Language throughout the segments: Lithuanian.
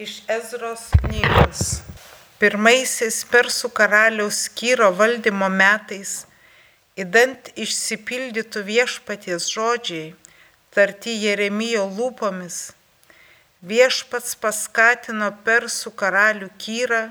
Iš Ezros knygos. Pirmaisiais persų karaliaus Kyro valdymo metais, įdant išsipildytų viešpaties žodžiai, tarti Jeremijo lūpomis, viešpats paskatino persų karalių Kyrą,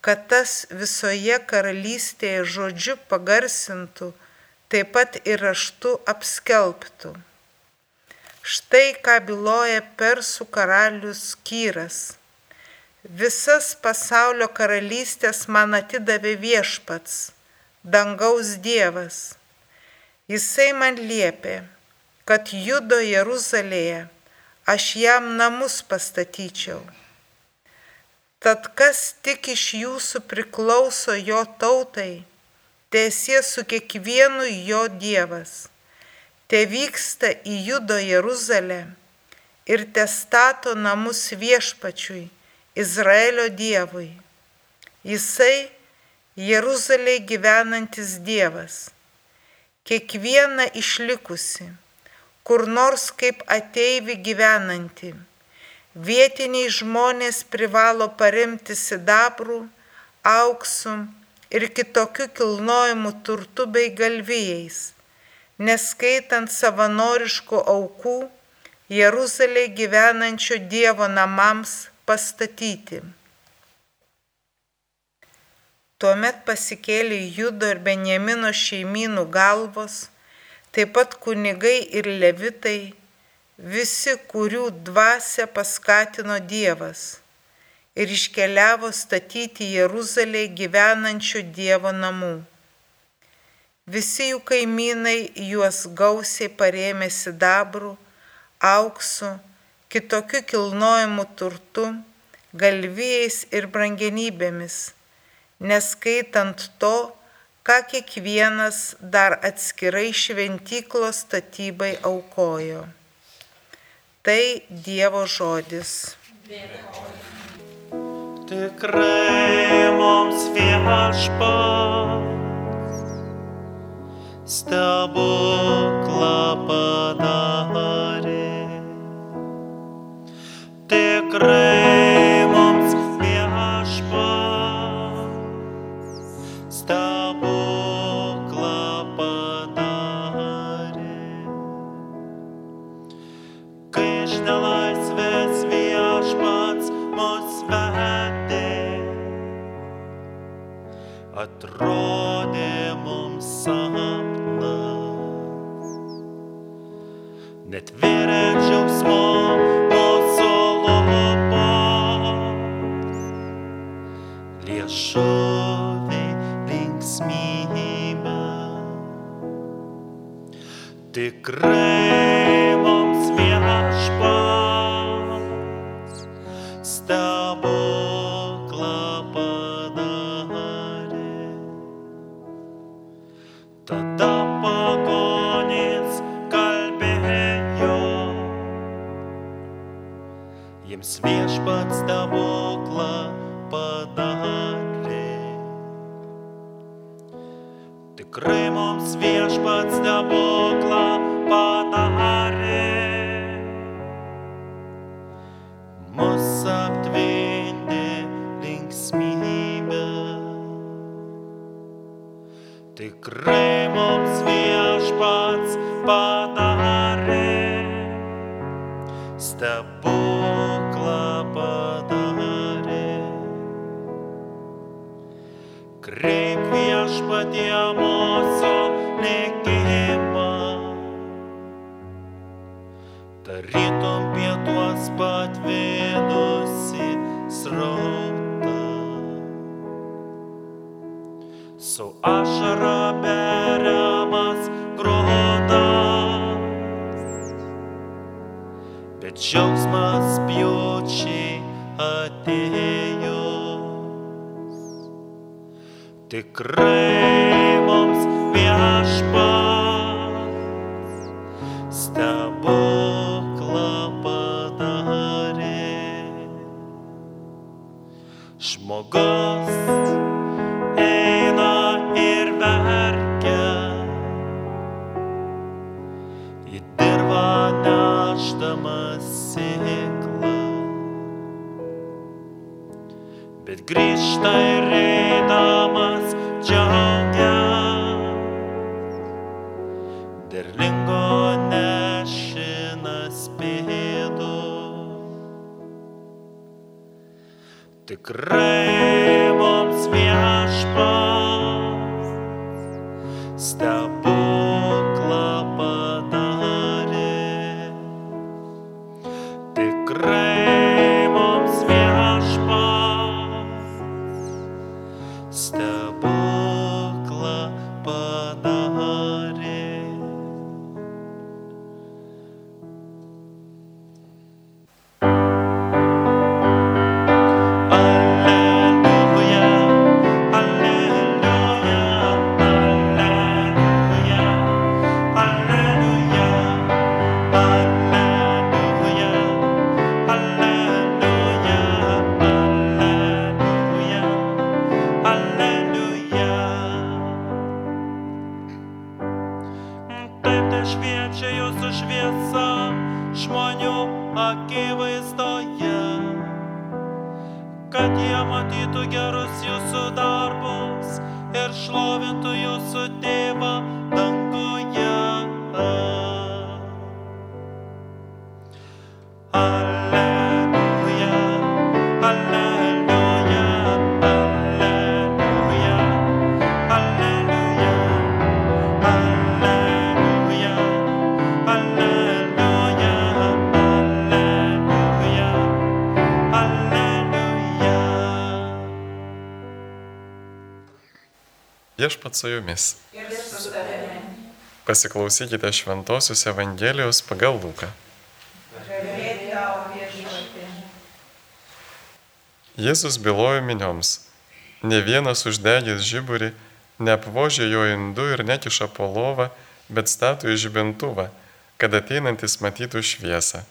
kad tas visoje karalystėje žodžiu pagarsintų, taip pat ir raštu apskelbtų. Štai ką byloja persų karalius Kyras. Visas pasaulio karalystės man atidavė viešpats, dangaus Dievas. Jisai man liepė, kad judo Jeruzalėje aš jam namus pastatyčiau. Tad kas tik iš jūsų priklauso jo tautai, tiesie su kiekvienu jo Dievas te vyksta į Judo Jeruzalę ir te stato namus viešpačiui, Izraelio Dievui. Jisai Jeruzalėje gyvenantis Dievas, kiekviena išlikusi, kur nors kaip ateivi gyvenanti. Vietiniai žmonės privalo paremti sidabrų, auksų ir kitokių kilnojimų turtų bei galvijais neskaitant savanoriškų aukų Jeruzalėje gyvenančio Dievo namams pastatyti. Tuomet pasikėlė Judo ir Benjamino šeimynų galvos, taip pat kunigai ir levitai, visi, kurių dvasia paskatino Dievas ir iškeliavo statyti Jeruzalėje gyvenančio Dievo namų. Visi jų kaimynai juos gausiai parėmė sidabrų, auksu, kitokiu kilnojimu turtu, galvijais ir brangenybėmis, neskaitant to, ką kiekvienas dar atskirai šventyklos statybai aukojo. Tai Dievo žodis. Tikrai mums viešpats stebuklą padarė. Tikrai jiems viešpats stebuklą padarė. Tikrai mums viešpats stebuklą padarė. Mūsų aptvindė linksmybė. Tikrai mums viešpats padarė. Stebuklą viešpatie mūsų likimą. Tarytum pietuos patvedusi srautą. Su ašara beriamas grūdas. Bet džiaugsmas pjūčiai atėjus. Tikrai mums viešpats. Stebuklą Tikrai šlovintų jūsų tėvą danguje. Viešpat su jumis. Pasiklausykite Šventojios Evangelijos pagal Luką. Jėzus bylojo minioms. Ne vienas uždegęs žiburį neapvožė jo indu ir nekiša po lovą, bet stato į žibintuvą, kad ateinantis matytų šviesą.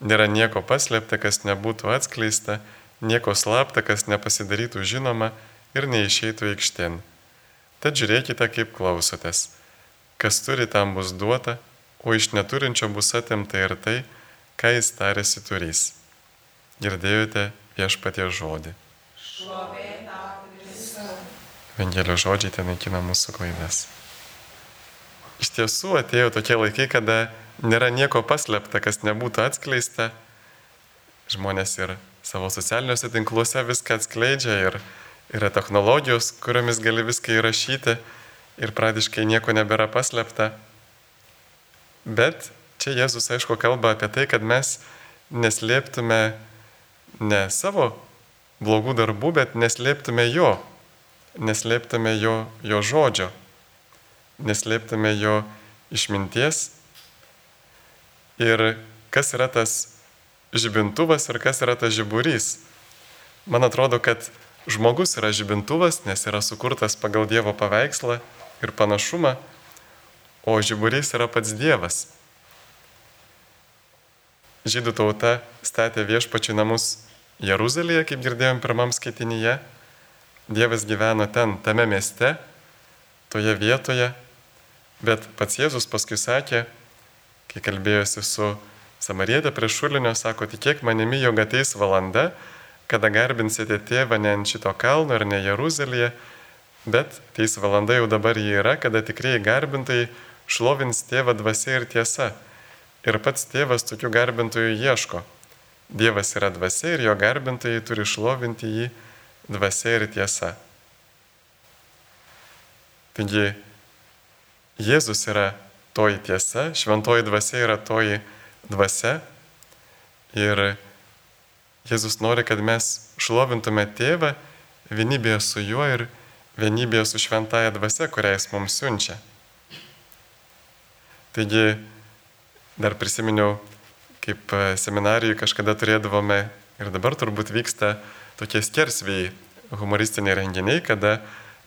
Nėra nieko paslėpta, kas nebūtų atskleista, nieko slapta, kas nepasidarytų žinoma ir neišeitų aikštėn. Tad žiūrėkite, kaip klausotės. Kas turi, tam bus duota, o iš neturinčio bus atimta ir tai, ką jis tarėsi turys. Girdėjote viešpatie žodį. Evangelio žodžiai ten naikina mūsų klaidas. Iš tiesų atėjo tokie laikai, kada nėra nieko paslėpta, kas nebūtų atskleista. Žmonės ir savo socialiniuose tinkluose viską atskleidžia ir yra technologijos, kuriomis gali viską įrašyti ir pradiškai nieko nebėra paslėpta. Bet čia Jėzus aišku kalba apie tai, kad mes neslėptume ne savo blogų darbų, bet neslėptume jo, neslėptume jo, jo žodžio, neslėptume jo išminties. Ir kas yra tas žibintuvas ir kas yra tas žiburys. Man atrodo, kad žmogus yra žibintuvas, nes yra sukurtas pagal Dievo paveikslą ir panašumą, o žiburys yra pats Dievas. Žydų tauta statė viešpačių namus Jeruzalėje, kaip girdėjom pirmam skaitinyje. Dievas gyveno ten, tame mieste, toje vietoje, bet pats Jėzus paskui sakė, kai kalbėjosi su Samarietė prie šulinio, sako, tikėk manimi, jog ateis valanda, kada garbinsite tėvą ne ant šito kalno ir ne Jeruzalėje, bet ateis valanda jau dabar jį yra, kada tikrieji garbintai šlovins tėvą dvasia ir tiesa. Ir pats tėvas tokių garbintojų ieško. Dievas yra dvasia ir jo garbintojai turi šlovinti jį dvasia ir tiesa. Taigi Jėzus yra toji tiesa, šventoji dvasia yra toji dvasia ir Jėzus nori, kad mes šlovintume tėvą vienybėje su juo ir vienybėje su šventaja dvasia, kurią jis mums siunčia. Taigi dar prisiminiau, kaip seminarijui kažkada turėdavome ir dabar turbūt vyksta tokie skersviai humoristiniai renginiai, kada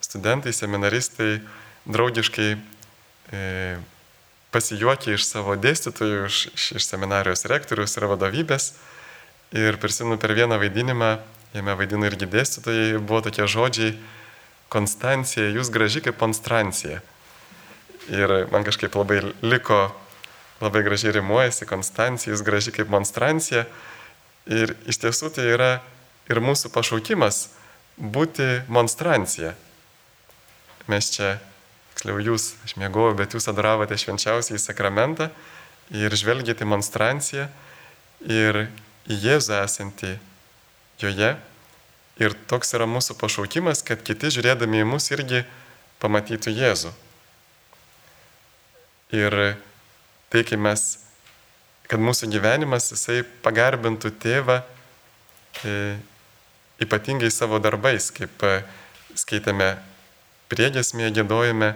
studentai, seminaristai draugiškai e, pasijuokia iš savo dėstytojų, iš, iš, iš seminarijos rektorius ir vadovybės. Ir prisimenu per vieną vaidinimą, jame vaidino irgi dėstytojai, buvo tokie žodžiai, Konstancija, jūs graži kaip monstrancija. Ir man kažkaip labai liko, labai gražiai rimuojasi, Konstancija, jūs graži kaip monstrancija. Ir iš tiesų tai yra ir mūsų pašaukimas būti monstrancija. Mes čia, tiksliau jūs, aš mėgojau, bet jūs adoravote švenčiausiai sakramentą ir žvelgėte monstranciją ir į Jėzų esantį joje. Ir toks yra mūsų pašaukimas, kad kiti žiūrėdami į mus irgi pamatytų Jėzų. Ir tai, kai mes, kad mūsų gyvenimas jisai pagarbintų tėvą e, ypatingai savo darbais, kaip e, skaitėme priegesmėje, gėdojame,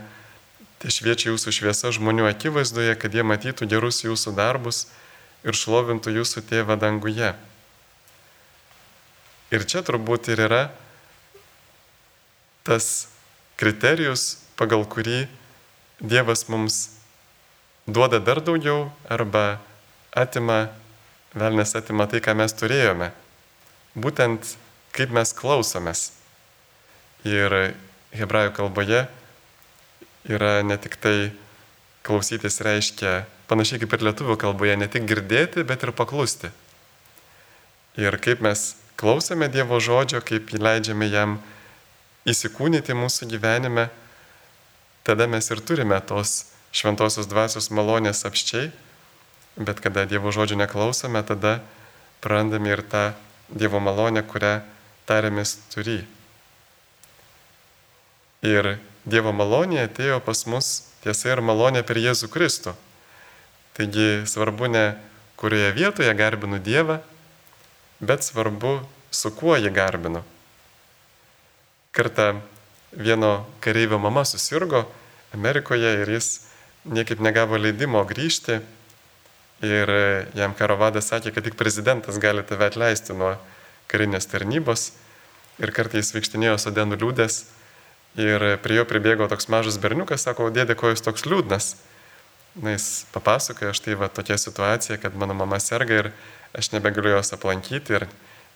tai šviečia jūsų šviesa žmonių akivaizdoje, kad jie matytų gerus jūsų darbus ir šlovintų jūsų tėvą danguje. Ir čia turbūt ir yra tas kriterijus, pagal kurį Dievas mums duoda dar daugiau arba atima, velnės atima tai, ką mes turėjome. Būtent kaip mes klausomės. Ir hebrajų kalboje yra ne tik tai klausytis reiškia, panašiai kaip ir lietuvių kalboje, ne tik girdėti, bet ir paklusti. Ir kaip mes klausome Dievo žodžio, kaip leidžiame jam įsikūnyti mūsų gyvenime, tada mes ir turime tos šventosios dvasios malonės apščiai, bet kada Dievo žodžio neklausome, tada prarandame ir tą Dievo malonę, kurią tarėmės turi. Ir Dievo malonė atėjo pas mus tiesa ir malonė per Jėzų Kristų. Taigi svarbu ne kurioje vietoje garbinu Dievą, bet svarbu su kuo jį garbinu. Kartą vieno kareivio mama susirgo Amerikoje ir jis niekaip negavo leidimo grįžti ir jam karo vadas sakė, kad tik prezidentas gali tave atleisti nuo karinės tarnybos ir kartais vaikštinėjo sodenų liūdės Ir prie jo pribėgo toks mažas berniukas, sako, dėdė, ko jūs toks liūdnas. Na, jis papasakojo, štai va tokia situacija, kad mano mama serga ir aš nebegaliu jos aplankyti ir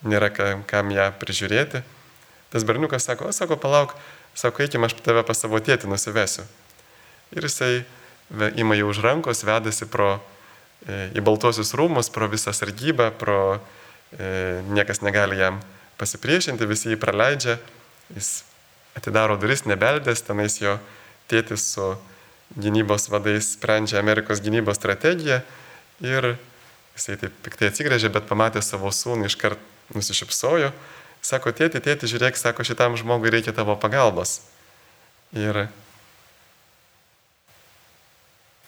nėra kam ją prižiūrėti. Tas berniukas sako, o sako, palauk, sako, eikime, aš tave pas savo tėtį nusivesiu. Ir jisai ima jau už rankos, vedasi pro, e, į baltuosius rūmus, pro visą sargybą, pro e, niekas negali jam pasipriešinti, visi jį praleidžia. Jis atidaro duris, nebeldės, tenais jo tėtis su gynybos vadais sprendžia Amerikos gynybos strategiją ir jisai taip piktai atsigrėžė, bet pamatė savo sūnų iškart nusišypsojo. Sako, tėti, tėti, žiūrėk, sako, šitam žmogui reikia tavo pagalbos. Ir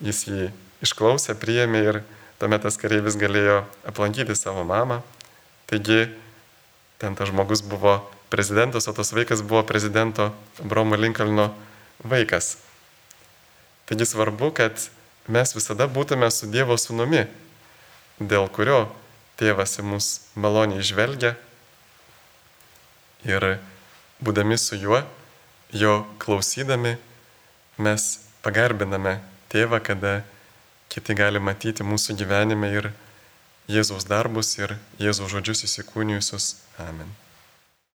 jis jį išklausė, priėmė ir tuomet tas kareivis galėjo aplankyti savo mamą. Taigi ten tas žmogus buvo prezidentas, o tas vaikas buvo prezidento Bromo Lincolno vaikas. Taigi svarbu, kad mes visada būtume su Dievo sūnumi, dėl kurio tėvas į mus maloniai žvelgia ir būdami su juo, jo klausydami, mes pagarbiname tėvą, kada kiti gali matyti mūsų gyvenime ir Jėzaus darbus ir Jėzaus žodžius įsikūnijusius. Amen.